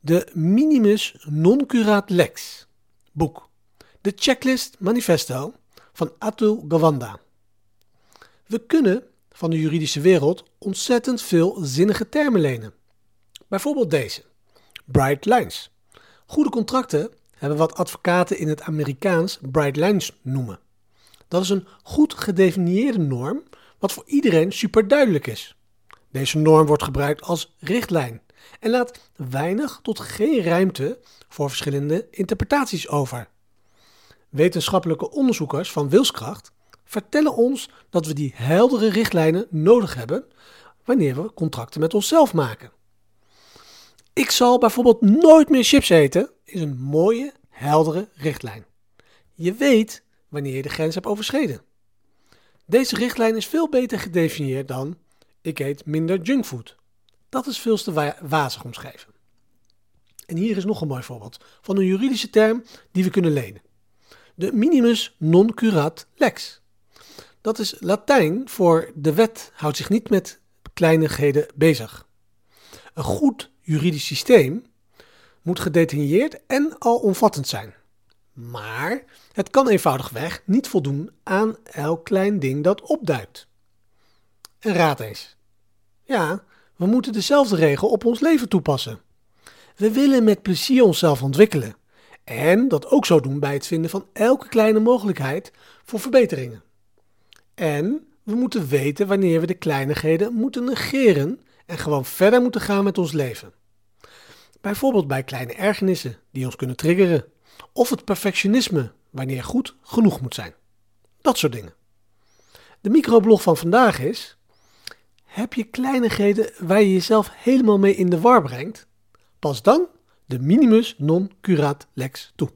De Minimus Non Curat Lex boek. De Checklist Manifesto van Atul Gawanda. We kunnen van de juridische wereld ontzettend veel zinnige termen lenen. Bijvoorbeeld deze: bright lines. Goede contracten hebben wat advocaten in het Amerikaans bright lines noemen. Dat is een goed gedefinieerde norm wat voor iedereen superduidelijk is. Deze norm wordt gebruikt als richtlijn en laat weinig tot geen ruimte voor verschillende interpretaties over. Wetenschappelijke onderzoekers van wilskracht vertellen ons dat we die heldere richtlijnen nodig hebben wanneer we contracten met onszelf maken. Ik zal bijvoorbeeld nooit meer chips eten, is een mooie, heldere richtlijn. Je weet wanneer je de grens hebt overschreden. Deze richtlijn is veel beter gedefinieerd dan ik eet minder junkfood. Dat is veel te wazig omschreven. En hier is nog een mooi voorbeeld van een juridische term die we kunnen lenen. De minimus non curat lex. Dat is Latijn voor de wet houdt zich niet met kleinigheden bezig. Een goed juridisch systeem moet gedetailleerd en alomvattend zijn. Maar het kan eenvoudigweg niet voldoen aan elk klein ding dat opduikt. En raad eens. Ja, we moeten dezelfde regel op ons leven toepassen. We willen met plezier onszelf ontwikkelen en dat ook zo doen bij het vinden van elke kleine mogelijkheid voor verbeteringen. En we moeten weten wanneer we de kleinigheden moeten negeren en gewoon verder moeten gaan met ons leven. Bijvoorbeeld bij kleine ergernissen die ons kunnen triggeren, of het perfectionisme wanneer goed genoeg moet zijn. Dat soort dingen. De microblog van vandaag is: heb je kleinigheden waar je jezelf helemaal mee in de war brengt? Pas dan de minimus non curat lex toe.